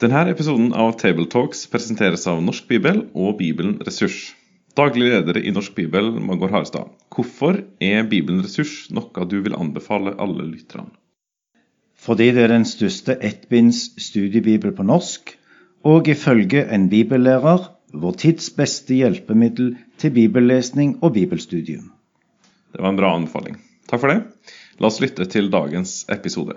Denne episoden av Tabletalks presenteres av Norsk Bibel og Bibelen Ressurs. Daglig leder i Norsk Bibel, Magor Harestad. Hvorfor er Bibelen Ressurs noe du vil anbefale alle lytterne? Fordi det er den største ettbinds studiebibel på norsk, og ifølge en bibellærer vår tids beste hjelpemiddel til bibellesning og bibelstudium. Det var en bra anbefaling. Takk for det. La oss lytte til dagens episode.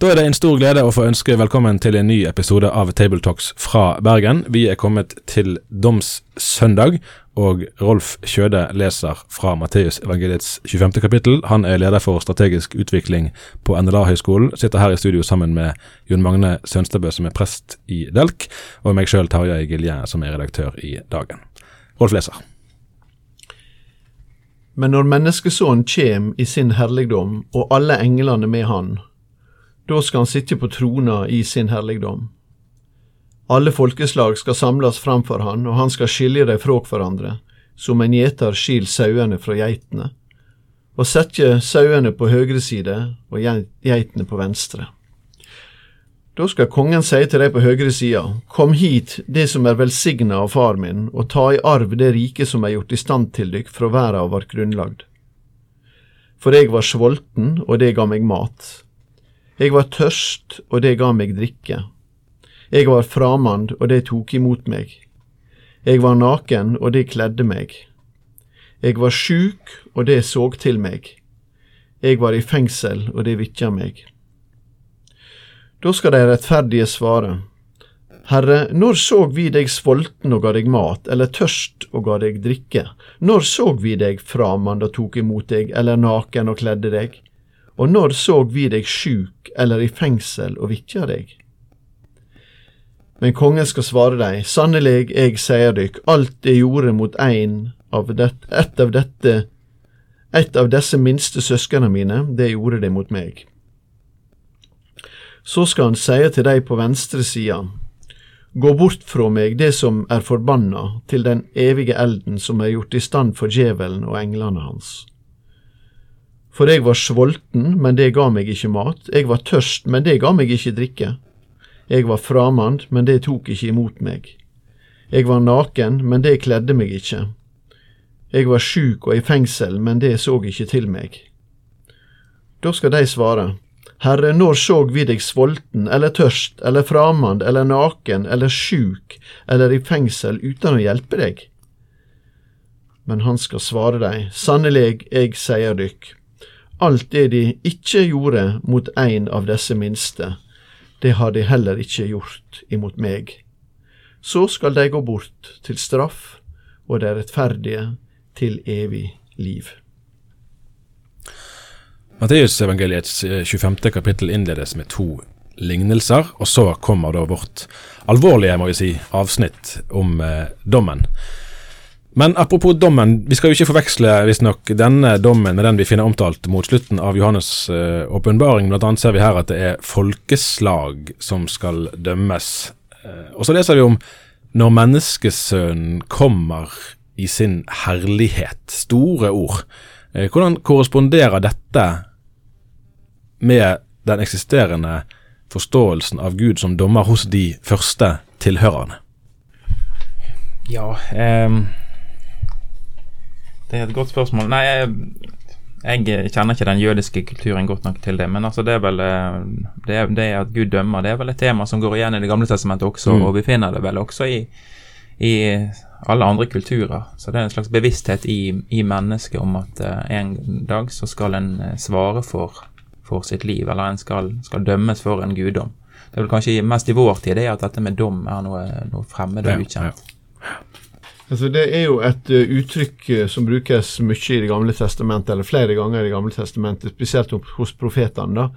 Da er det en stor glede å få ønske velkommen til en ny episode av Tabletalks fra Bergen. Vi er kommet til domssøndag, og Rolf Kjøde leser fra Matteusevangeliets 25. kapittel. Han er leder for strategisk utvikling på NLA-høgskolen. Sitter her i studio sammen med Jon Magne Sønstebø, som er prest i Delk, og meg sjøl, Tarjei Gilje, som er redaktør i Dagen. Rolf leser. Men når menneskesonen kjem i sin herligdom, og alle englene med han, da skal han sitte på trona i sin herligdom. Alle folkeslag skal samles framfor han, og han skal skilje dem fra hverandre, som en gjeter skil sauene fra geitene, og setje sauene på høyre side og geitene på venstre. Da skal kongen si til dei på høyre sida, Kom hit, det som er velsigna av far min, og ta i arv det riket som er gjort i stand til dykk fra verda vart grunnlagd. For eg var svolten, og det ga meg mat. Eg var tørst, og det ga meg drikke. Eg var framand, og det tok imot meg. Eg var naken, og det kledde meg. Eg var sjuk, og det såg til meg. Eg var i fengsel, og det vitja meg. Da skal dei rettferdige svare. Herre, når såg vi deg sulten og ga deg mat, eller tørst og ga deg drikke? Når såg vi deg framand og tok imot deg, eller naken og kledde deg? Og når såg vi deg sjuk eller i fengsel og vitja deg? Men kongen skal svare deg, sannelig, eg sier dykk, alt det gjorde mot ein av det, et av dette, et av disse minste søskene mine, det gjorde det mot meg. Så skal han seie til dei på venstre sida, gå bort fra meg det som er forbanna, til den evige elden som er gjort i stand for djevelen og englene hans. For eg var svolten, men det ga meg ikke mat, eg var tørst, men det ga meg ikke drikke. Eg var framand, men det tok ikke imot meg. Eg var naken, men det kledde meg ikke. Eg var sjuk og i fengsel, men det så ikke til meg. Da skal de svare, Herre, når såg vi deg svolten eller tørst eller framand eller naken eller sjuk eller i fengsel uten å hjelpe deg? Men han skal svare deg, sannelig, eg sier dykk, alt det de ikke gjorde mot en av disse minste, det har de heller ikke gjort imot meg. Så skal de gå bort til straff, og de rettferdige til evig liv. Matteusevangeliets 25. kapittel innledes med to lignelser, og så kommer da vårt alvorlige må vi si, avsnitt om eh, dommen. Men apropos dommen, vi skal jo ikke forveksle visstnok denne dommen med den vi finner omtalt mot slutten av Johannes' uh. Blant annet ser vi her at det er folkeslag som skal dømmes. Uh, og så leser vi om når menneskesønnen kommer i sin herlighet. Store ord. Uh, hvordan korresponderer dette med den eksisterende forståelsen av Gud som dommer hos de første tilhørerne? Ja, um det er et godt spørsmål. Nei, jeg, jeg, kjenner ikke den jødiske kulturen godt nok til det. Men altså det er vel eh, det, er, det at Gud dømmer, det er vel et tema som går igjen i Det gamle testamentet også, mm. og vi finner det vel også i, i, alle andre kulturer. Så det er en slags bevissthet i, i mennesket om at uh, en dag så skal en uh, svare for, for, sitt liv, eller en skal, skal, dømmes for en guddom. Det er vel kanskje mest i vår tid det at dette med dom er noe, noe fremmed og ukjent. Ja, ja. Altså, det er jo et uh, uttrykk uh, som brukes mye i Det gamle testamentet, eller flere ganger i Det gamle testamentet, spesielt hos profetene, da,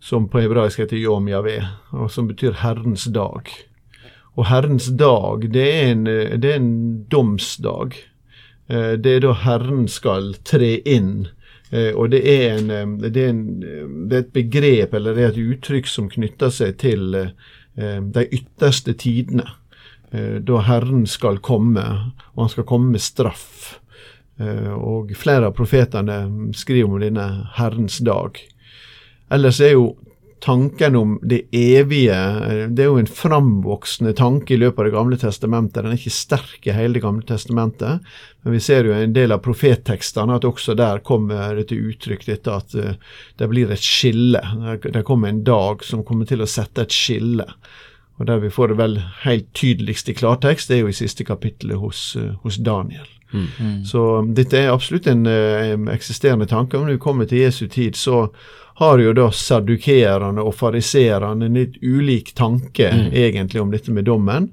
som på hebraisk heter Yom Yahweh, og som betyr Herrens dag. Og Herrens dag, det er en, uh, det er en domsdag. Det er da Herren skal tre inn Uh, og det er, en, eh, det, er en, det er et begrep eller det er et uttrykk som knytter seg til eh, de ytterste tidene. Eh, da Herren skal komme, og han skal komme med straff. Eh, og flere av profetene skriver om denne Herrens dag. Ellers er jo tanken om det evige eh, Det er jo en framvoksende tanke i løpet av Det gamle testamentet. Den er ikke sterk i hele Det gamle testamentet, men vi ser jo en del av profettekstene at også der kommer det uttrykk dette at det blir et skille. Det kommer en dag som kommer til å sette et skille. Og Der vi får det vel helt tydeligst i klartekst, det er jo i siste kapittelet hos, uh, hos Daniel. Mm. Mm. Så um, dette er absolutt en en eksisterende tanke. Om vi kommer til Jesu tid, så har jo da sadukerende og fariserende en litt ulik tanke mm. egentlig om dette med dommen.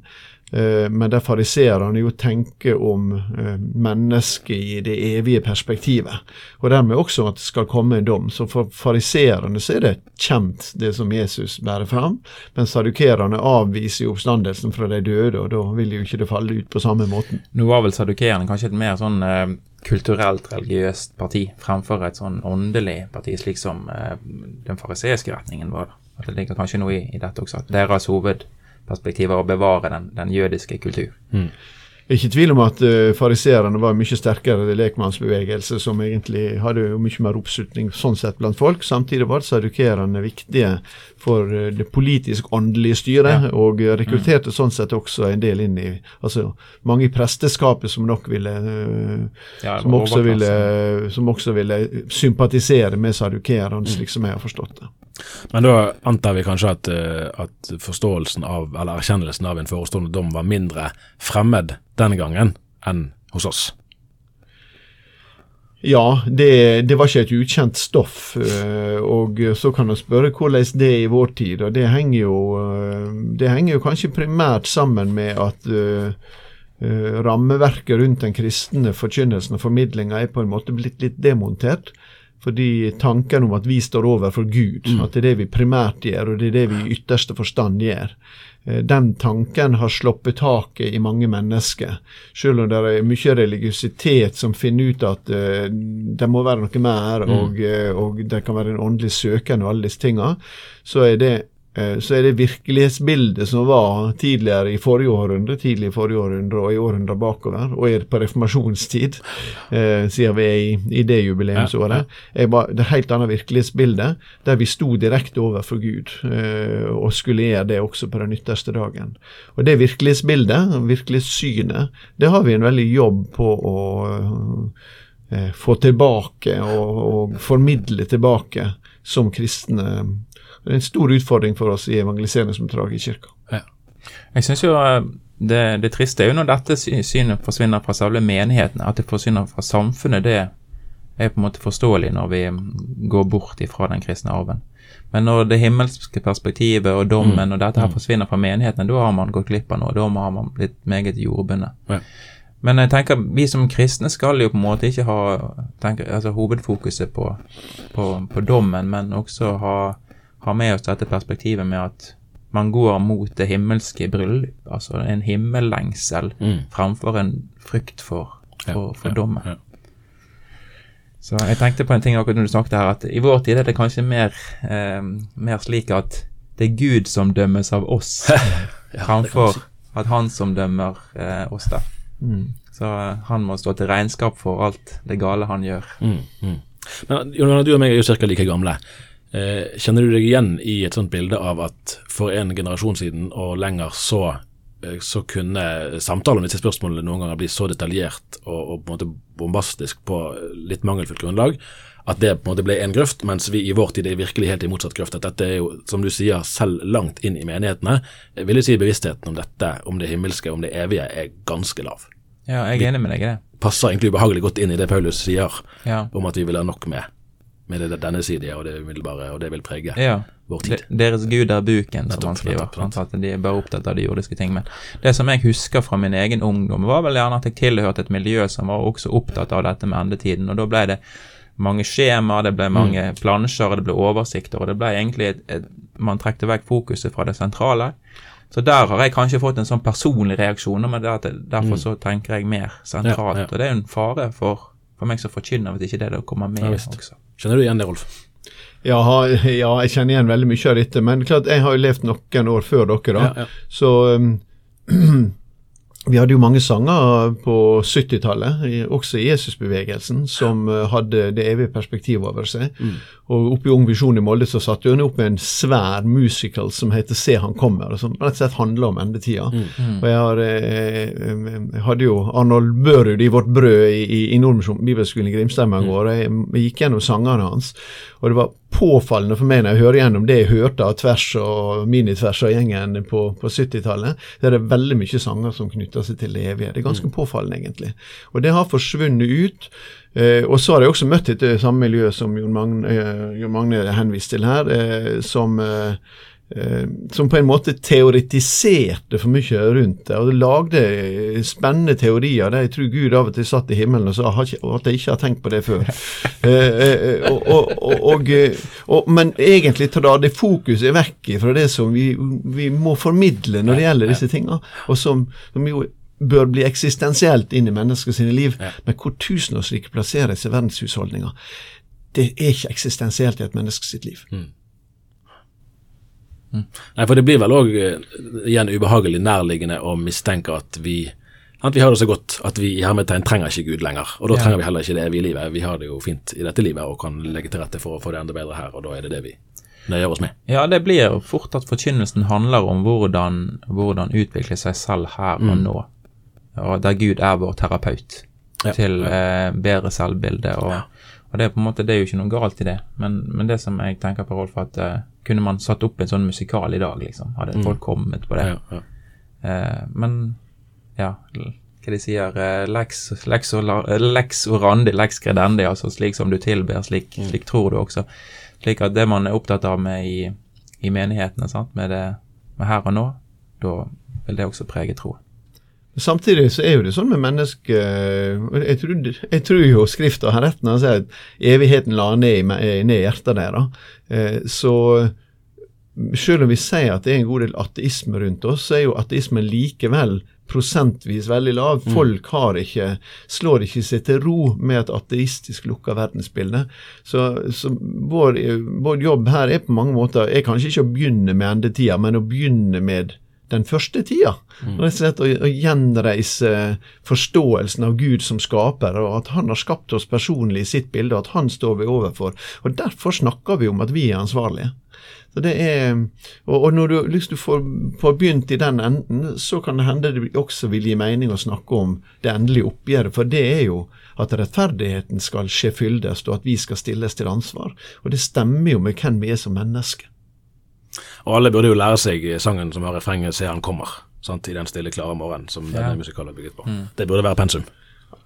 Eh, men der fariseerne jo tenker om eh, mennesket i det evige perspektivet, og dermed også at det skal komme en dom. Så for fariseerne så er det kjent, det som Jesus bærer fram, men sadukerene avviser jo oppstandelsen fra de døde, og da vil jo ikke det falle ut på samme måten. Nå var vel sadukerene kanskje et mer sånn eh, kulturelt religiøst parti fremfor et sånn åndelig parti, slik som eh, den fariseiske retningen var. At det ligger kanskje noe i, i dette også, at deres hoved perspektiver å bevare den, den jødiske kultur. Mm. Ikke tvil om at uh, fariserene var mye sterkere lekmannsbevegelse, som egentlig hadde mye mer oppslutning sånn sett blant folk. Samtidig var sadukerene viktige for uh, det politisk-åndelige styret, ja. og rekrutterte mm. sånn sett også en del inn i altså mange i presteskapet som nok ville uh, ja, som, også ville, som også ville sympatisere med sadukerene, mm. slik som jeg har forstått det. Men da antar vi kanskje at, eh, at, forståelsen av, eller erkjennelsen av en forestående dom var mindre fremmed den gangen enn hos oss? Ja, det, det, var ikke et ukjent stoff. Eh, og så kan man spørre hvordan det er i vår tid. og Det henger jo, eh, det henger jo kanskje primært sammen med at rammeverket rundt den kristne forkynnelsen og formidlinga er på en måte blitt litt demontert. Fordi tanken om at vi står overfor Gud, mm. at det er det vi primært gjør, og det er det vi i ytterste forstand gjør, eh, den tanken har sluppet taket i mange mennesker. Selv om det er mye religiøsitet som finner ut at uh, det må være noe mer, mm. og, uh, og det kan være en åndelig søken og alle disse tinga, så er det Eh, så er det virkelighetsbildet som var tidligere i forrige århundre, tidlig i forrige århundre og i århundre bakover, og er på reformasjonstid, eh, siden vi er i, i det jubileumsåret, er bare det helt annet virkelighetsbilde, der vi sto direkte overfor Gud, eh, og skulle gjøre det også på den ytterste dagen. Og det virkelighetsbildet, virkelighetssynet, det har vi en veldig jobb på å eh, få tilbake og, og formidle tilbake som kristne det er en stor utfordring for oss i evangeliseringsoppdraget i kirka. Ja. Jeg synes jo eh, det, det triste er jo når dette synet forsvinner fra selve menighetene, at det forsvinner fra samfunnet. Det er på en måte forståelig når vi går bort ifra den kristne arven. Men når det himmelske perspektivet og dommen mm. og dette her mm. forsvinner fra menighetene, da har man gått glipp av noe. Da har man blitt meget jordbundet. Ja. Men jeg tenker vi som kristne skal jo på en måte ikke ha tenker, altså, hovedfokuset på, på, på dommen, men også ha har med oss dette perspektivet med at man går mot det himmelske bryllup, altså en himmellengsel, mm. framfor en frykt for, for, for dommen. Ja, ja. Så jeg tenkte på en ting akkurat når du snakket her, at i vår tid er det kanskje mer, eh, mer slik at det er Gud som dømmes av oss, framfor at han som dømmer eh, oss da. Mm. Så eh, han må stå til regnskap for alt det gale han gjør. Mm, mm. Men Jonas, du og meg er jo ca. like gamle. Eh, kjenner du deg igjen i et sånt bilde av at for en generasjon siden og lenger så, eh, så kunne samtalen om disse spørsmålene noen ganger bli så detaljert og, og, på en måte bombastisk på litt mangelfullt grunnlag at det på en måte ble en grøft, mens vi i vår tid er virkelig helt i motsatt grøft. At dette er jo, som du sier, selv langt inn i menighetene, vil jeg si bevisstheten om dette, om det himmelske, om det evige, er ganske lav. Ja, jeg er enig med deg i det. Passer egentlig ubehagelig godt inn i det Paulus sier ja. om at vi vil ha nok med med det, er denne siden og det umiddelbare, og det vil prege ja. vår tid. Deres gud er buken, som han skriver. Nettopp, at de er bare opptatt av de jordiske ting. Men det som jeg husker fra min egen ungdom, var vel gjerne at jeg tilhørte et miljø som var også opptatt av dette med endetiden, og da ble det mange skjemaer, det ble mange mm. plansjer, det ble oversikter, og det ble egentlig et, et, Man trekte vekk fokuset fra det sentrale. Så der har jeg kanskje fått en sånn personlig reaksjon, men det derfor mm. så tenker jeg mer sentralt. Ja, ja. Og det er en fare for for meg som forkynner, hvis ikke det da kommer med også. Kjenner du igjen det, Rolf? Ja, ja, jeg kjenner igjen veldig mye av dette. Men klart, jeg har jo levd noen år før dere, da. Ja, ja. Så um, vi hadde jo mange sanger på 70-tallet, også i Jesusbevegelsen, som uh, hadde det evige perspektivet over seg. Og oppe i Ung Visjon i Molde så satte hun opp med en svær musical som heter Se han kommer, og som rett og slett handler om endetida. Og jeg, har, eh, eh, jeg hadde jo Arnold Børud i Vårt Brød i, i, i Nordmisjon bibelskolen i Grimstad mange år, og jeg, jeg gikk gjennom sangene hans. Og det var påfallende for meg når jeg hører gjennom det jeg hørte av tvers og minitvers av gjengen på, på 70-tallet, det er det veldig mye sanger som knytter seg til det evige. Det er ganske påfallende, egentlig. Og det har forsvunnet ut. Eh, og så har jeg også møtt et samme miljø som Jon Magne, eh, Jon Magne henviste til her, eh, som eh, eh, som på en måte teoretiserte for mye rundt det, og det lagde eh, spennende teorier der jeg tror Gud av og til satt i himmelen og sa at jeg ikke har tenkt på det før. Eh, eh, og, og, eh, men egentlig tar det fokuset vekk fra det som vi, vi må formidle når det gjelder disse tinga, og som, som jo bør bli eksistensielt inn i mennesker sine liv, men hvor tusenårsriket plasseres i verdenshusholdninga. Det er ikke eksistensielt i et menneske sitt liv. Nei, for det blir vel òg igjen ubehagelig nærliggende å mistenke at vi at vi har det så godt at vi i hermetegn trenger ikke Gud lenger. Og da Ja. trenger vi heller ikke det evige livet. Vi har det jo fint i dette livet og kan legge til rette for å få det enda bedre her, og da er det det vi nøyer oss med. Ja, det blir fort at forkynnelsen handler om hvordan, hvordan utvikle seg selv her og nå. Og der Gud er vår terapeut Ja. til eh, bedre selvbilde. Og, og det er på en måte, det er jo ikke noe galt i det. Men, men det som jeg tenker på, Rolf, at uh, kunne man satt opp en sånn musikal i dag, liksom? Hadde folk kommet på det? Ja, ja. Uh, men ja, hva de sier uh, Lex, lex, eh, lex orandi, lex credendi, altså slik som du tilber, slik, slik tror du også. Slik at det man er opptatt av med i, i menighetene, sant? Med det med her og nå, da vil det også prege troen. Samtidig så er jo det sånn med mennesker jeg, tror- jeg tror jo Skrifta har rett når han sier at evigheten la ned ned hjertet deres. Eh, Så selv om vi sier at det er en god del ateisme rundt oss, så er jo ateismen likevel prosentvis veldig lav. Folk har ikke, slår ikke seg til ro med et ateistisk lukka verdensbilde. Så, så vår, vår jobb her er på mange måter er kanskje ikke å begynne med endetida, men å begynne med den første tida. Rett og slett å, gjenreise forståelsen av Gud som skaper, og at han har skapt oss personlig i sitt bilde, og at han står vi overfor. Og Derfor snakker vi om at vi er ansvarlige. Så det er, og, og når du, hvis du får, får begynt i den enden, så kan det hende det også vil gi mening å snakke om det endelige oppgjøret, for det er jo at rettferdigheten skal skje fyldest, og at vi skal stilles til ansvar. Og det stemmer jo med hvem vi er som mennesker. Og alle burde jo lære seg sangen som har refrenget 'Se han kommer', sant? i den stille, klare morgenen som Ja. denne musikalen er bygget på. Det burde være pensum.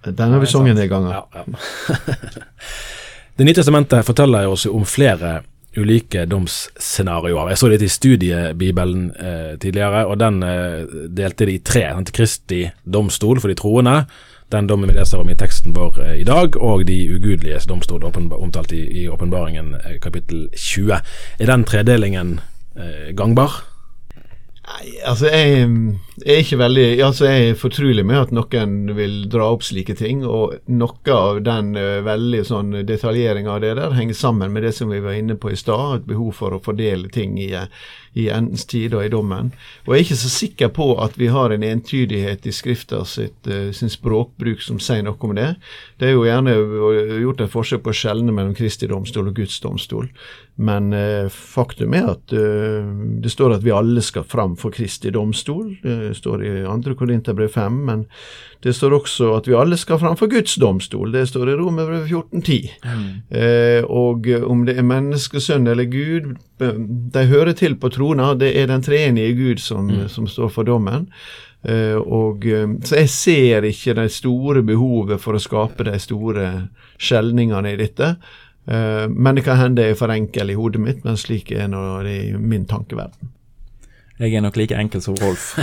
Den har vi sunget en gang. Ja, ja. Det nye testamentet forteller oss om flere ulike domsscenarioer. Jeg så litt i studiebibelen eh, tidligere, og den eh, delte de i tre. Sant? Kristi domstol for de troende, den dommen vi leser om i teksten vår eh, i dag, og de ugudeliges domstol, omtalt i, i åpenbaringen eh, kapittel 20. Er den tredelingen gangbar? Nei, altså jeg, jeg er ikke veldig altså Jeg er fortrolig med at noen vil dra opp slike ting, og noe av den uh, veldig sånn detaljeringa av det der henger sammen med det som vi var inne på i stad, et behov for å fordele ting i, i endens tid og i dommen. Og jeg er ikke så sikker på at vi har en entydighet i Skrifta sitt, uh, sin språkbruk som sier noe om det. Det er jo gjerne gjort et forsøk på å skjelne mellom Kristi domstol og Guds domstol. Men uh, faktum er at det står at vi alle skal fram for Kristi domstol. Det står i 2. Korinterbrev 5. Men det står også at vi alle skal framfor Guds domstol. Det står i Romerbrev 14.10. Eh, og om det er menneskesønn eller Gud, eh, de hører til på trona. Det er den treenige Gud som, som står for dommen. Eh, og, eh, så jeg ser ikke det store behovet for å skape de store skjelningene i dette. Men det kan hende jeg er for enkel i hodet mitt, men slik er nå det i min tankeverden. Jeg er nok like enkel som Rolf,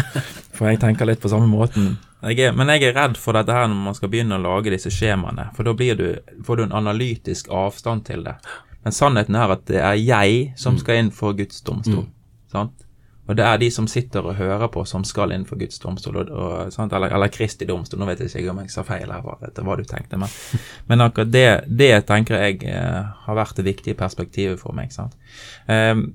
for jeg tenker litt på samme måten. Jeg er, men jeg er redd for dette her når man skal begynne å lage disse skjemaene, for da blir du, får du en analytisk avstand til det. Men sannheten er at det er jeg som skal inn for Guds domstol. Sant? Og det er de som sitter og hører på, som skal inn for Guds domstol, og, og, sant? Eller, eller Kristi domstol. Nå vet jeg ikke om jeg sa feil her, etter hva du tenkte, men, men akkurat det, det tenker jeg eh, har vært det viktige perspektivet for meg. sant? Um,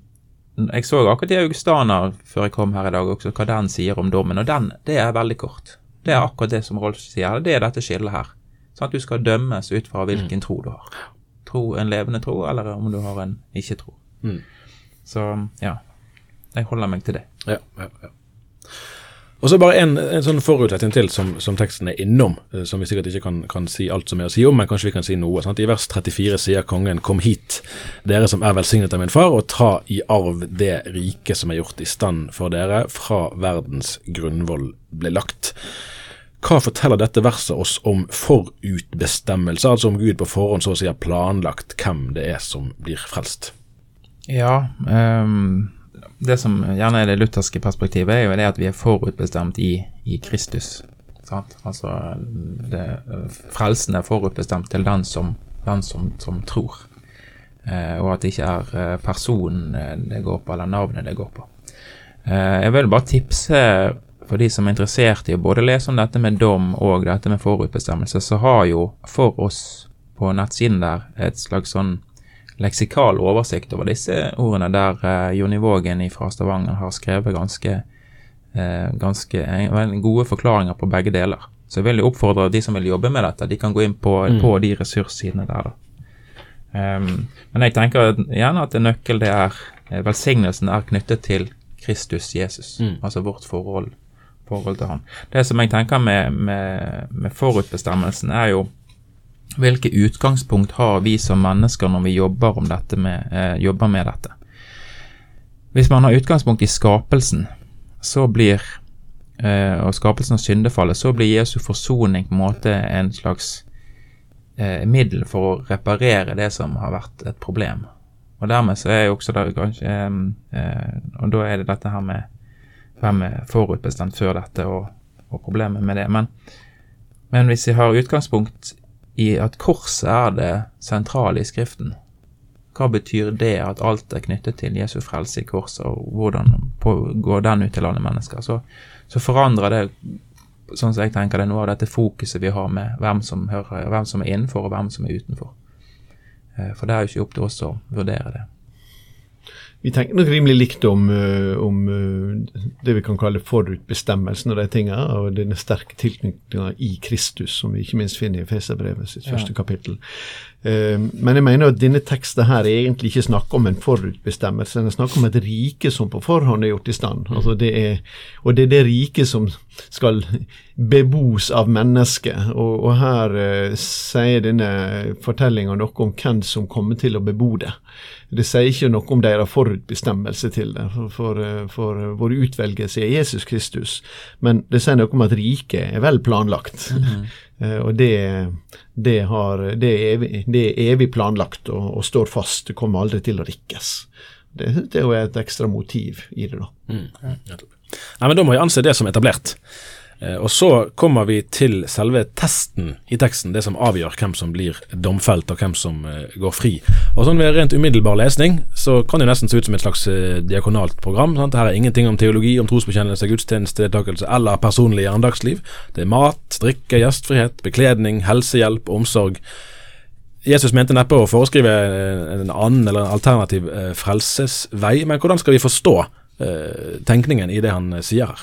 jeg så akkurat i Augustaner før jeg kom her i dag også, hva den sier om dommen, og den, det er veldig kort. Det er akkurat det som Rolf sier, det er dette skillet her. Sånn at du skal dømmes ut fra hvilken mm. tro du har. Tro En levende tro, eller om du har en ikke-tro. Mm. Så ja, jeg holder meg til det. Ja, ja, ja. Og så bare en, en sånn forutsetning til som, som, teksten er innom, eh, som vi sikkert ikke kan, kan, si alt som er å si om, men kanskje vi kan si noe. Sant? I vers 34 sier kongen, kom hit, dere som er velsignet av min far, og ta i arv det rike som er gjort i stand for dere fra verdens grunnvoll ble lagt. Hva forteller dette verset oss om forutbestemmelse, altså om Gud på forhånd så å si har planlagt hvem det er som blir frelst? Ja, um det som gjerne er det lutherske perspektivet, er jo det at vi er forutbestemt i, i Kristus. Sant? Altså det, Frelsen er forutbestemt til den som, den som, som tror. Eh, og at det ikke er eh, personen eh, det går på, eller navnet det går på. Eh, jeg vil bare tipse for de som er interessert i å både lese om dette med dom og dette med forutbestemmelse, så har jo for oss på nettsiden der et slags sånn leksikal oversikt over disse ordene, der eh, Jonny Vågen fra Stavanger har skrevet ganske, eh, ganske en, gode forklaringer på begge deler. Så jeg vil jo oppfordre de som vil jobbe med dette, de kan gå inn på, mm. på de ressurssidene der. Um, men jeg tenker gjerne at en nøkkel det er velsignelsen er knyttet til Kristus Jesus, mm. altså vårt forhold, forhold, til han. Det som jeg tenker med, med, med forutbestemmelsen, er jo hvilke utgangspunkt har vi som mennesker når vi jobber, med, eh, jobber med dette? Hvis man har utgangspunkt i skapelsen, så blir eh, og skapelsen og syndefallet, så blir Jesu forsoning på en måte en slags eh, middel for å reparere det som har vært et problem. Og dermed så er jo også det kanskje eh, Og da er det dette her med hvem er forutbestemt før dette, og, og problemet med det. Men, men hvis vi har utgangspunkt i at korset er det sentrale i Skriften. Hva betyr det at alt er knyttet til Jesu frelse i korset, og hvordan går den ut til alle mennesker? Så, så forandrer det, sånn som jeg tenker det, noe av dette fokuset vi har med hvem som, hører, hvem som er innenfor, og hvem som er utenfor. Eh, for det er jo ikke opp til oss å vurdere det. Vi tenker nok rimelig likt om, eh, om, eh, det vi kan kalle forutbestemmelsen og de tingene, og denne sterke tilknytninga i Kristus, som vi ikke minst finner i Feserbrevet sitt første ja. kapittel. Eh, men jeg mener at denne teksten her egentlig ikke snakker om en forutbestemmelse, den snakker om et rike som på forhånd er gjort i stand. Altså det er, og det er det riket som skal bebos av mennesket. Og, og her eh, sier denne fortellinga noe om hvem som kommer til å bebo det. Det sier ikke noe om deres forutbestemmelse til det, for, for, eh, for vår utvelgelse er Jesus Kristus. Men det sier noe om at riket er vel planlagt. Mm -hmm. Og det, det, har, det, er evig, det, er evig, planlagt og, og, står fast. Det kommer aldri til å rikkes. Det, er jo et ekstra motiv i det, da. Mm. Ja. Nei, men Da må jeg anse det som etablert. Eh, og Så kommer vi til selve testen i teksten, det som avgjør hvem som blir domfelt og hvem som eh, går fri. Og sånn Ved rent umiddelbar lesning så kan det nesten se ut som et slags eh, diakonalt program. Sant? Her er ingenting om teologi, om trosbekjennelse, gudstjenestedeltakelse eller personlig hverdagsliv. Det er mat, drikke, gjestfrihet, bekledning, helsehjelp, omsorg. Jesus mente neppe å foreskrive en annen eller en alternativ frelsesvei, men hvordan skal vi forstå tenkningen i det han sier her?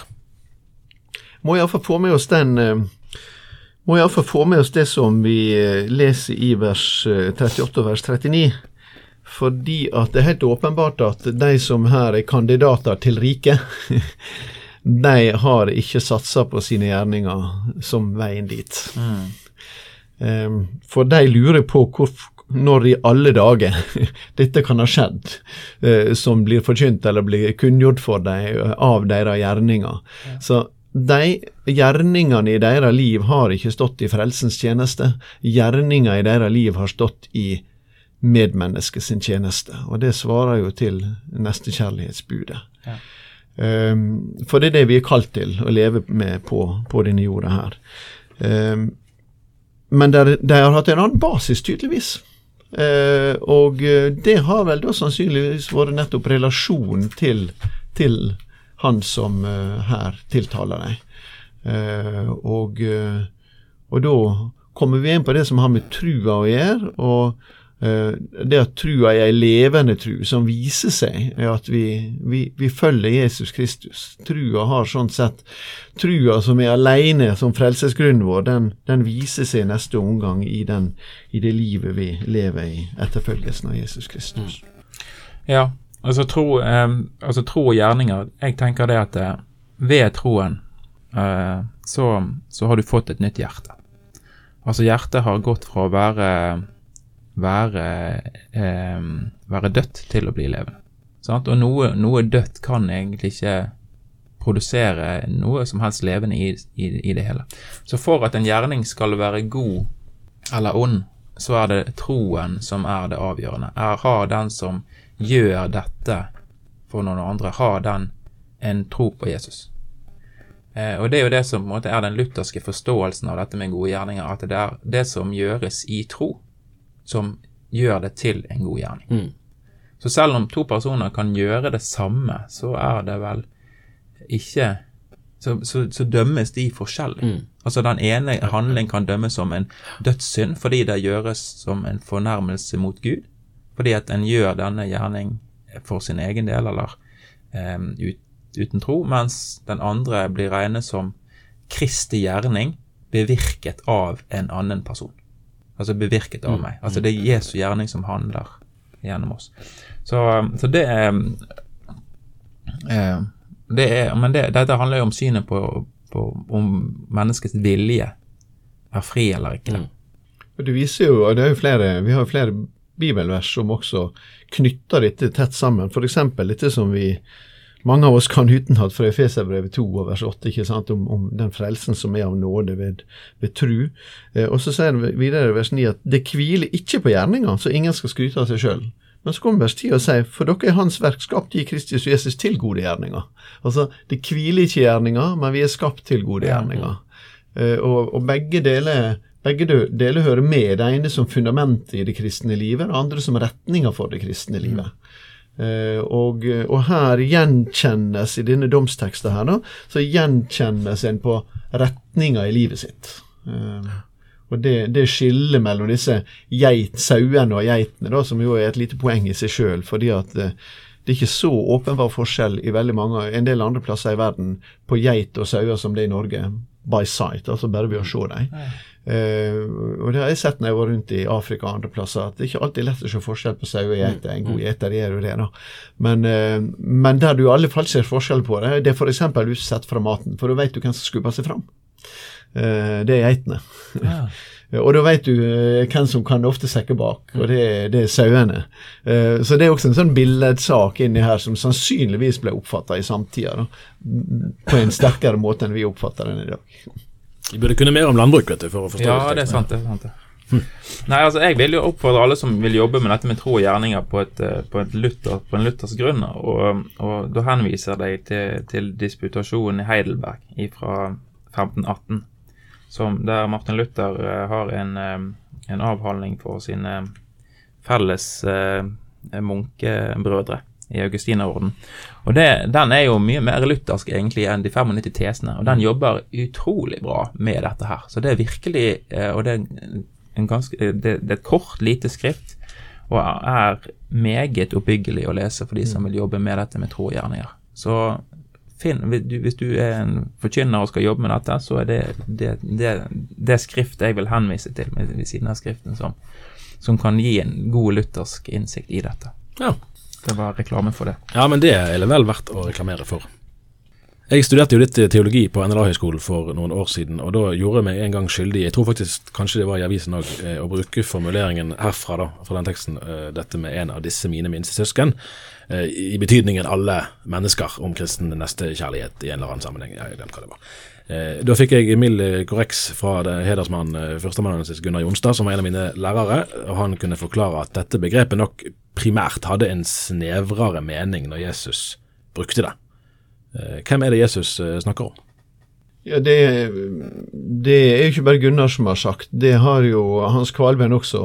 Må iallfall få med oss den eh, må iallfall få med oss det som vi eh, leser i vers 38 eh, og vers 39. Fordi at det er helt åpenbart at de som her er kandidater til riket, de har ikke satsa på sine gjerninger som veien dit. Mm. For de lurer på hvor, når i alle dager dette kan ha skjedd, som blir forkynt eller blir kunngjort for dem av deres gjerninger. Ja. Så de gjerningene i deres liv har ikke stått i frelsens tjeneste. Gjerninga i deres liv har stått i medmennesket sin tjeneste. Og det svarer jo til nestekjærlighetsbudet. Ja. Um, for det er det vi er kalt til å leve med på, på denne jorda her. Um, men de har hatt en annen basis, tydeligvis. Uh, og det har vel da sannsynligvis vært nettopp relasjonen til, til han som eh, her tiltaler deg. Eh, og, eh, og da kommer vi inn på det som har med trua å gjøre. og det at trua er ei levende tru som viser seg, er at vi, vi, vi følger Jesus Kristus. Trua har sånn sett Trua som er alene som frelsesgrunnen vår, den, den viser seg i neste omgang i, den, i det livet vi lever i etterfølgelsen av Jesus Kristus. Ja, altså tro, eh, altså tro og gjerninger. Jeg tenker det at eh, ved troen eh, så, så har du fått et nytt hjerte. Altså hjertet har gått fra å være være, eh, være dødt til å bli levende. Sant? Og noe, noe dødt kan egentlig ikke produsere noe som helst levende i, i, i det hele. Så for at en gjerning skal være god eller ond, så er det troen som er det avgjørende. Er, har den som gjør dette for noen andre, har den en tro på Jesus? Eh, og det er jo det som måte, er den lutherske forståelsen av dette med gode gjerninger, at det er det som gjøres i tro, som gjør det til en god gjerning. Mm. Så selv om to personer kan gjøre det samme, så er det vel ikke Så, så, så dømmes de forskjellig. Mm. Altså Den ene handling kan dømmes som en dødssynd fordi det gjøres som en fornærmelse mot Gud. Fordi at en gjør denne gjerning for sin egen del, eller um, ut, uten tro, mens den andre blir regnet som Kristi gjerning bevirket av en annen person. Altså bevirket av Mm. meg. Altså det er Jesu gjerning som handler gjennom oss. Så, så det er eh, det er, Men det, dette handler jo om synet på, på om menneskets vilje er fri eller ikke. Mm. Og Det viser jo, og det er jo flere, Vi har jo flere bibelvers som også knytter dette tett sammen. F.eks. dette som vi mange av oss kan utenat fra Efeserbrevet 2 og vers 8, ikke sant, om, om den frelsen som er av nåde ved, ved tru. Eh, og så sier det videre i vers 9 at det hviler ikke på gjerninger, så ingen skal skryte av seg sjøl. Men så kommer vers 10 og sier for dere er Hans verk skapt i Kristus Jesus til gode gjerninger. Altså, det hviler ikke i gjerninger, men vi er skapt til gode gjerninger. Eh, og, og begge deler begge deler hører med, det ene som fundamentet i det kristne livet, det andre som retninga for det kristne livet. Eh, og, og her gjenkjennes, i denne domsteksten her, da, så gjenkjennes en på retninga i livet sitt. Eh, og det, det skillet mellom disse geit, sauene og geitene, da, som jo er et lite poeng i seg sjøl, fordi at eh, det er ikke så åpenbar forskjell i veldig mange, en del andre plasser i verden på geit og sauer som det er i Norge, by sight, altså bare ved å se dem. Eh, og det har jeg sett når jeg var rundt i Afrika og andre plasser, at det er ikke alltid lett å se forskjell på sau og geiter. En god gjeter gjør jo det, da. Men, eh, men der du i alle fall ser forskjell på det, det er f.eks. utsett fra maten, for da vet du hvem som skubber seg fram. Eh, det er geitene. Og da vet du hvem som kan ofte sekke bak, og det, er- det er sauene. Så det er også en sånn billedsak inni her som sannsynligvis ble oppfatta i samtida, da. På en sterkere måte enn vi oppfatter den i dag. Vi burde kunne mer om landbruk, vet du, for å forstå Ja, det er sant. det er sant. Nei, altså Jeg vil jo oppfordre alle som vil jobbe med dette med tro og gjerninger på, et, eh, på, et Luther, på en Luthers grunn, og, og da henviser de til, til disputasjonen i Heidelberg fra 1518, som, der Martin Luther eh, har en, eh, en avhandling for sine felles eh, munkebrødre i Augustinerorden. Og det, Den er jo mye mer luthersk egentlig enn de 95 tesene, og den jobber utrolig bra med dette her. Så det er virkelig eh, Og det er, en ganske, eh, det, det er et kort, lite skrift, og er meget oppbyggelig å lese for de som vil jobbe med dette med tro og gjerninger. Så finn, hvis du- er en forkynner og skal jobbe med dette, så er det det, det, det skriftet jeg vil henvise til ved siden av skriften som, som kan gi en god luthersk innsikt i dette. Ja. Det var reklame for det. ja, men det er vel verdt å reklamere for. Jeg studerte jo litt teologi på NLA-høgskolen for noen år siden, og da gjorde jeg meg en gang skyldig, jeg tror faktisk kanskje det var i avisen òg, å bruke formuleringen herfra, da, fra den teksten, eh, dette med en av disse mine minste søsken, eh, i betydningen alle mennesker om kristen nestekjærlighet i en eller annen sammenheng. Jeg glemte hva det var. Eh, Da fikk jeg mild korreks fra det hedersmannen, førsteamanuensis Gunnar Jonstad, som var en av mine lærere, og han kunne forklare at dette begrepet nok primært hadde en snevrere mening når Jesus brukte det. Eh, Hvem er det Jesus eh, snakker om? Ja, det, det, er ikke bare Gunnar som har sagt. Det har jo Hans Kvalven også.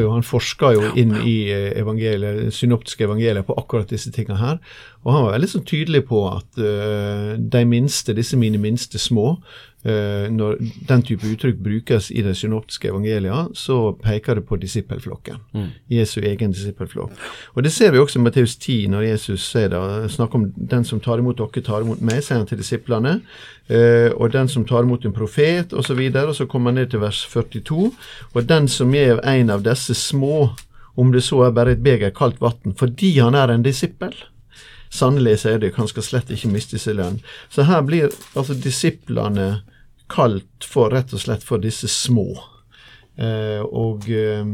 Jo, han forska jo inn i evangeliet, synoptiske evangelier på akkurat disse tingene her. Og han var veldig sånn tydelig på at uh, de minste, disse mine minste små, når den type uttrykk brukes i de synoptiske evangeliet, så peker det på disippelflokken. Mm. Jesu egen disippelflokk. Og Det ser vi også i Matteus 10, når Jesus sier det, snakker om den som tar imot dere, tar imot meg, sier han til disiplene. Uh, og den som tar imot en profet, osv. Og, så videre, og så kommer han ned til vers 42. Og den som gjev en av disse små, om det så er bare et beger kaldt vann, fordi han er en disippel Sannelig, sier dere, han skal slett ikke miste sin lønn. Så her blir altså disiplene kalt for rett og slett for disse små. Eh, og eh,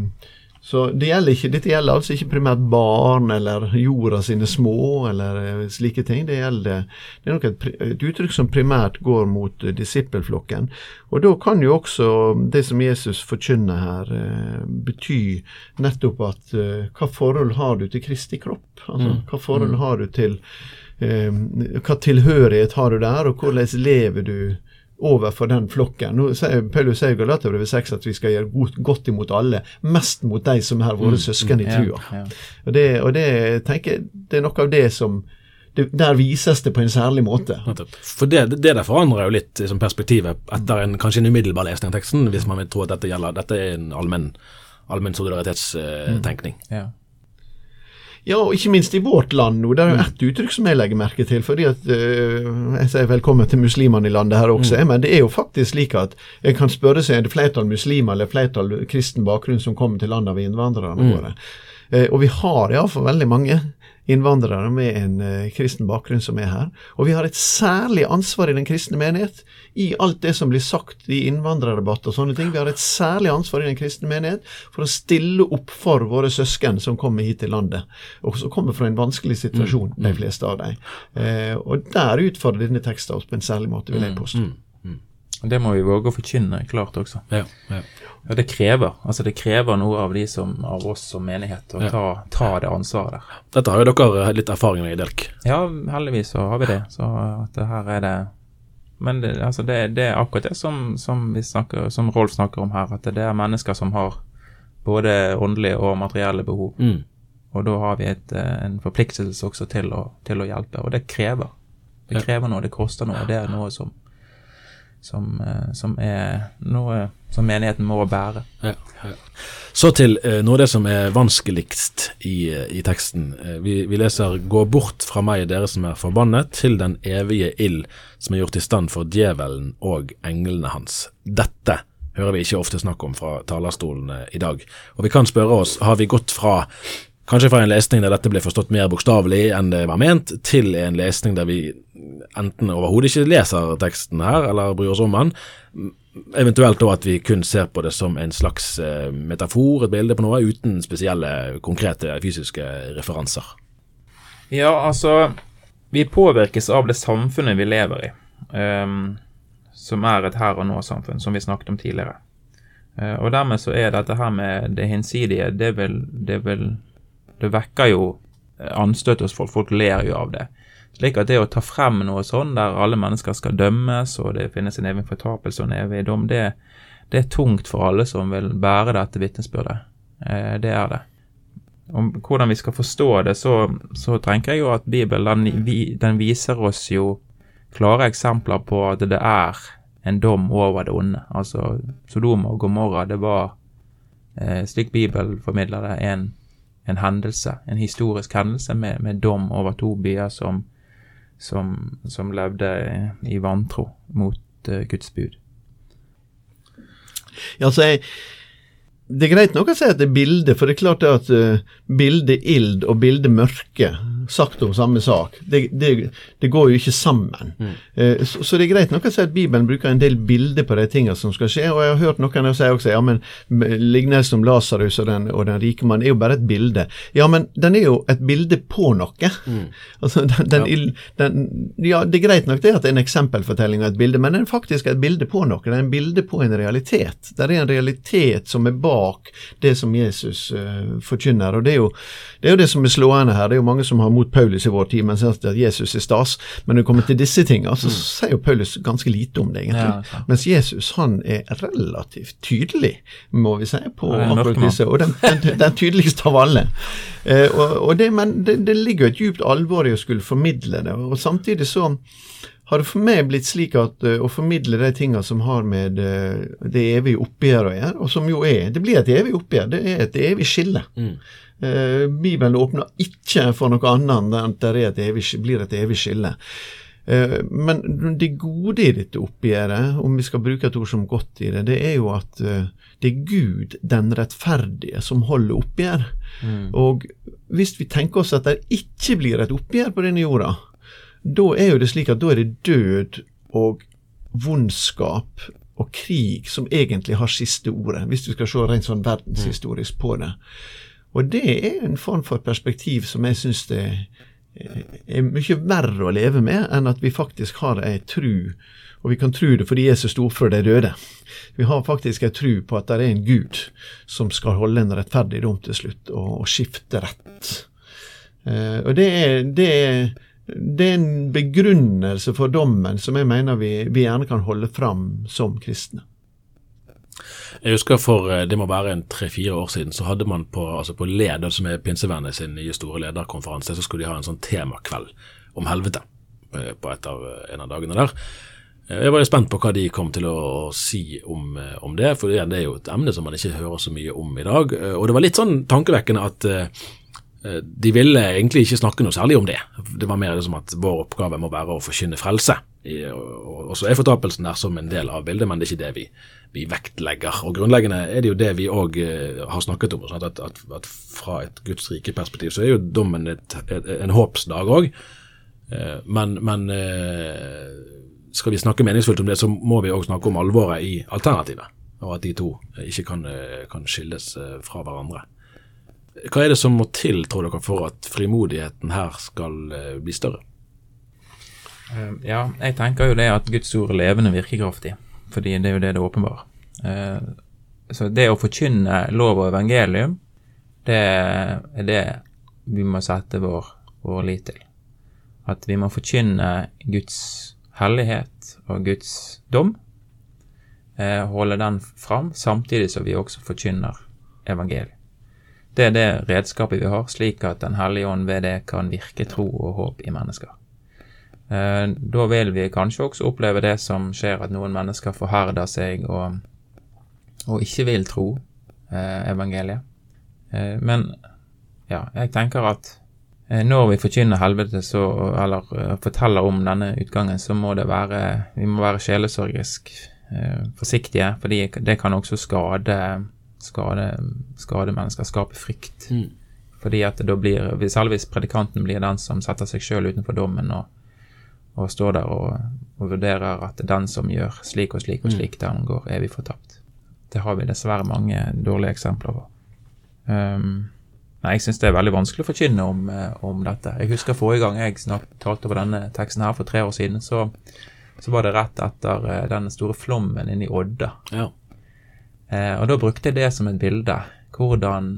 så det gjelder ikke, Dette gjelder altså ikke primært barn eller jorda sine små eller eh, slike ting. Det, gjelder, det er nok et, et, uttrykk som primært går mot disippelflokken. Og da kan jo også det som Jesus forkynner her, bety nettopp at hva forhold har du til Kristi kropp? Altså, mm. Hva forhold mm. har du til Hva tilhørighet har du der, og hvordan lever du overfor den flokken. Nå sier Paulus sier i Galaterbrevet 6 at vi skal gjøre godt imot alle, mest mot de som er våre mm, søsken i mm, trua. Ja, ja. Og, det, og det, tenker det er noe av det som det, Der vises det på en særlig måte. For det, det der forandrer jo litt liksom, perspektivet etter en kanskje en umiddelbar lesning av teksten, hvis man vil tro at dette gjelder Dette er en allmenn allmenn solidaritetstenkning. Mm. Ja. Ja, og ikke minst i vårt land nå. Det er jo mm. ett uttrykk som jeg legger merke til. fordi at uh, Jeg sier velkommen til muslimene i landet her også, mm. men det er jo faktisk slik at jeg kan spørre seg er det flertall muslimer eller flertall kristen bakgrunn som kommer til landet av innvandrerne mm. våre. Uh, og vi har iallfall veldig mange innvandrere med en uh, kristen bakgrunn som er her. Og vi har et særlig ansvar i den kristne menighet i alt det som blir sagt i innvandrerdebatt og sånne ting. Vi har et særlig ansvar i den kristne menighet for å stille opp for våre søsken som kommer hit til landet, og som kommer fra en vanskelig situasjon, mm. de fleste av dem. Uh, og der utfordrer denne teksten oss på en særlig måte, vil jeg mm. påstå. Det må vi våge å forkynne klart også. Ja, ja. Ja, det krever. Altså det krever noe av de som, av oss som menighet å ta, ta, det ansvaret der. Dette har jo dere litt erfaring med i Delk? Ja, heldigvis så har vi det. Så at det her er det Men det, altså det, det er akkurat det som, som, snakker, som, Rolf snakker om her, at det er mennesker som har både åndelige og materielle behov. Mm. Og da har vi et, eh, en forpliktelse også til å, til å hjelpe. Og det krever. Det krever noe, det koster noe. Det er noe som som, eh, som, er noe som menigheten må bære. Ja, ja. Så til eh, noe av det som er vanskeligst i, eh, i teksten. Vi, vi, leser 'Gå bort fra meg, dere som er forbannet, til den evige ild som er gjort i stand for djevelen og englene hans'. Dette hører vi ikke ofte snakk om fra talerstolene i dag. Og vi kan spørre oss, har vi gått fra Kanskje fra en lesning der dette ble forstått mer bokstavelig enn det var ment, til en lesning der vi enten overhodet ikke leser teksten her, eller bryr oss om den. Eventuelt da at vi kun ser på det som en slags eh, metafor, et bilde på noe, uten spesielle, konkrete fysiske referanser. Ja, altså Vi påvirkes av det samfunnet vi lever i, um, som er et her og nå-samfunn, som vi snakket om tidligere. Uh, og dermed så er dette her med det hinsidige, det vil, det vil det vekker jo eh, anstøt hos folk. Folk ler jo av det. Slik at det å ta frem noe sånn der alle mennesker skal dømmes, og det finnes en evig fortapelse og en evig dom, det, det, er tungt for alle som vil bære dette vitnesbyrdet. Eh, det er det. Om hvordan vi skal forstå det, så, så tenker jeg jo at Bibelen den, den, viser oss jo klare eksempler på at det er en dom over det onde. Altså Sodoma og Gomorra, det var, eh, slik Bibelen formidler det, en en hendelse, en historisk hendelse med, med dom over to byer som, som, som levde i vantro mot uh, Guds bud. Ja, altså, jeg, det er greit nok å si at det er bilde, for det er klart at uh, bilde ild og bilde mørke sagt om samme sak. Det, det, det går jo ikke sammen. Mm. Eh, så, så, det er greit nok å si at Bibelen bruker en del bilder på de tingene som skal skje. Og jeg har hørt noen si også ja, men lignelsen om Lasarus og, den, og den rike mannen er jo bare et bilde. Ja, men den er jo et bilde på noe. Mm. Altså, den, den, ja. Den, ja. det er greit nok det at det er en eksempelfortelling og et bilde, men den er faktisk et bilde på noe. Det er en bilde på en realitet. Det er en realitet som er bak bak det som Jesus uh, forkynner. og det er, jo, det er, jo, det som er slående her. Det er jo mange som har mot Paulus i vår tid, men sier at Jesus er stas. Men når det kommer til disse tingene, så mm. sier jo Paulus ganske lite om det, egentlig. Ja, Mens Jesus han er relativt tydelig, må vi si, på akkurat disse. Og den, den, den, tydeligste av alle. Uh, og, og det, men det, det ligger et djupt alvor i å skulle formidle det. og samtidig så har det for meg blitt slik at uh, å formidle de tingene som har med uh, det evige oppgjøret å gjøre, og som jo er Det blir et evig oppgjør, det er et evig skille. Mm. Uh, Bibelen åpner ikke for noe annet enn at det et evig, blir et evig skille. Men det gode i dette oppgjøret, om vi skal bruke et ord som godt i det, det er jo at det er Gud, den rettferdige, som holder oppgjør. Mm. Og hvis vi tenker oss at det ikke blir et oppgjør på denne jorda, da er jo det slik at da er det død og vondskap og krig som egentlig har siste ordet, hvis du skal se rent sånn verdenshistorisk på det. Og det er en form for perspektiv som jeg syns det er mye verre å leve med enn at vi faktisk har ei tru, og vi kan tru det fordi Jesus sto for de døde. Vi har faktisk ei tru på at det er en Gud som skal holde en rettferdig dom til slutt, og, skifte rett. Eh, og det er, det er det er en begrunnelse for dommen som jeg mener vi, vi gjerne kan holde fram som kristne. Jeg husker for eh, det må være en tre-fire år siden, så hadde man på, altså på Leder, som er Pinsevennet sin nye store lederkonferanse, så skulle de ha en sånn temakveld om helvete eh, på av, eh, en av dagene der. Jeg var jo spent på hva de kom til å, si om, om, det, for det er jo et emne som man ikke hører så mye om i dag. Og det var litt sånn tankevekkende at de ville egentlig ikke snakke noe særlig om det. Det var mer liksom at vår oppgave må være å forkynne frelse. Og så er fortapelsen der som en del av bildet, men det er ikke det vi, vi vektlegger. Og Grunnleggende er det jo det vi òg eh, har snakket om. Sånn at, at, at, Fra et Guds rike perspektiv så er jo dommen et, et, en håpsdag òg. Eh, men, men skal vi snakke meningsfullt om det, så må vi òg snakke om alvoret i alternativet. Og at de to ikke kan, kan skilles fra hverandre. Hva er det som må til, tror dere, for at frimodigheten her skal eh, bli større? Eh, ja, jeg tenker jo det at Guds ord er levende virkekraftig, fordi det er jo det det åpenbarer. Eh, så det å forkynne lov og evangelium, det er det vi må sette vår, vår lit til. At vi må forkynne Guds hellighet og Guds dom, holde den fram, samtidig som vi også forkynner evangeliet. Det er det redskapet vi har, slik at Den hellige ånd ved det kan virke tro og håp i mennesker. Eh, da vil vi kanskje også oppleve det som skjer, at noen mennesker forherder seg og, og ikke vil tro eh, evangeliet. Eh, men ja, jeg tenker at når vi forkynner helvete, så, eller forteller om denne utgangen, så må det være Vi må være sjelesorgisk forsiktige, fordi det kan også skade skade, skade mennesker, skape frykt. Mm. Fordi at da blir, Særlig hvis predikanten blir den som setter seg sjøl utenfor dommen og, og står der og, og, vurderer at den som gjør slik og slik og mm. slik, mm. den går evig fortapt. Det har vi dessverre mange dårlige eksempler på. Um, nei, Jeg syns det er veldig vanskelig å forkynne om, eh, om, dette. Jeg husker forrige gang jeg snakket, talte over denne teksten her for tre år siden, så, så var det rett etter uh, den store flommen inne i Odda. Ja. Eh, og da brukte jeg det som et bilde. Hvordan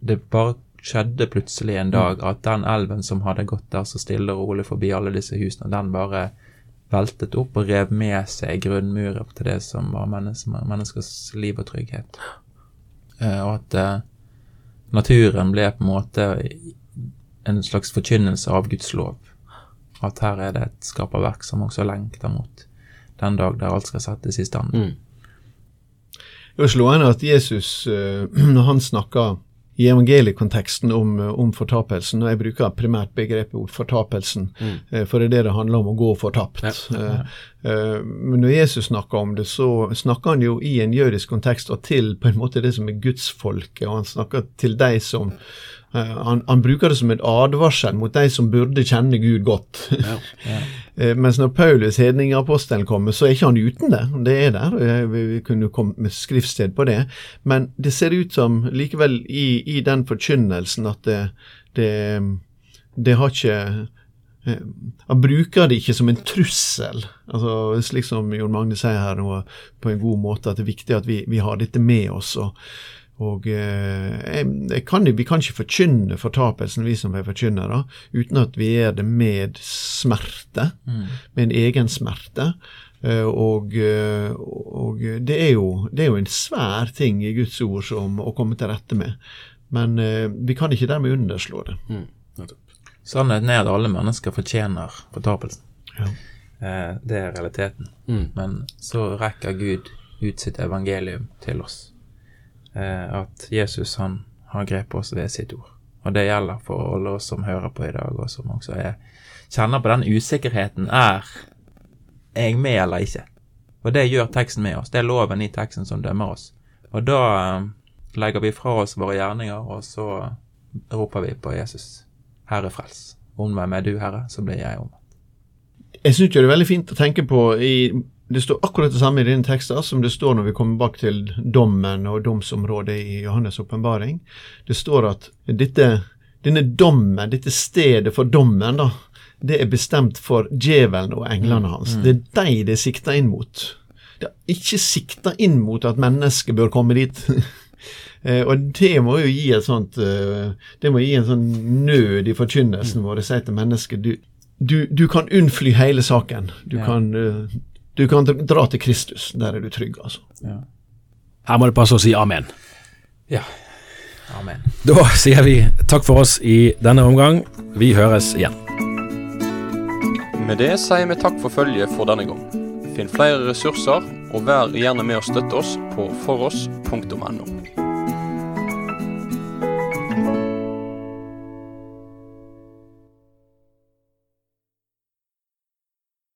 det bare skjedde plutselig en dag at den elven som hadde gått der så stille og rolig forbi alle disse husene, den bare veltet opp og rev med seg grunnmurer til det som var menneskers liv og trygghet. Eh, og at eh, naturen ble på en måte en slags forkynnelse av Guds lov. At her er det et skaperverk som også lengter mot den dag der alt skal settes i stand. Mm. Det er slående at Jesus, eh, når han snakker i evangeliekonteksten om, om fortapelsen, og jeg bruker primært begrepet fortapelsen, mm. Eh, for det er det det handler om, å gå fortapt. Ja, ja. Eh, men når Jesus snakker om det, så snakker han jo i en jødisk kontekst og til på en måte det som er gudsfolket, og han snakker til de som Eh, han, han, bruker det som en advarsel mot de som burde kjenne Gud godt. Ja, ja. Eh, mens når Paulus, hedningapostelen, kommer, så er ikke han uten det. Det er der. Eh, vi, kunne kommet med skriftsted på det. Men det ser ut som likevel i, i den forkynnelsen at det, det, det har ikke eh, han bruker det ikke som en trussel, altså slik som Jon Magne sier her nå på en god måte, at det er viktig at vi, vi har dette med oss. og og eh, jeg kan, Vi kan ikke forkynne fortapelsen, vi som er forkynnere, uten at vi gjør det med smerte, med en egen smerte. Eh, og, eh, og det, er jo, det er jo en svær ting i Guds ord som å komme til rette med. Men eh, vi kan ikke dermed underslå det. Sannheten er at alle mennesker fortjener fortapelsen. Ja. Eh, det er realiteten. Mm. Men så rekker Gud ut sitt evangelium til oss. Eh, at Jesus han har grepet oss ved sitt ord. Og det gjelder for alle oss som hører på i dag, og som også er, kjenner på den usikkerheten. Er jeg med eller ikke? Og det gjør teksten med oss. Det er loven i teksten som dømmer oss. Og da eh, legger vi fra oss våre gjerninger, og så roper vi på Jesus. Herre frels. Om hvem er du, Herre, så blir jeg om. Jeg syns det er veldig fint å tenke på i, Det står akkurat det samme i dine tekster som det står når vi kommer bak til dommen og domsområdet i Johannes' åpenbaring. Det står at dette, denne dommen, dette stedet for dommen, da, det er bestemt for djevelen og englene hans. Det er de det er sikta inn mot. Det er ikke sikta inn mot at mennesket bør komme dit. Eh, og det må jo gi sånt eh, Det må gi en sånn nød i forkynnelsen vår. Si til mennesket du, du, du kan unnfly hele saken. Du, Ja. kan, eh, du kan dra til Kristus. Der er du trygg, altså. Her må det passe å si amen. Ja. Amen. Da sier vi takk for oss i denne omgang. Vi høres igjen. Med det sier vi takk for følget for denne gang. Finn flere ressurser, og vær gjerne med å støtte oss på foross.no.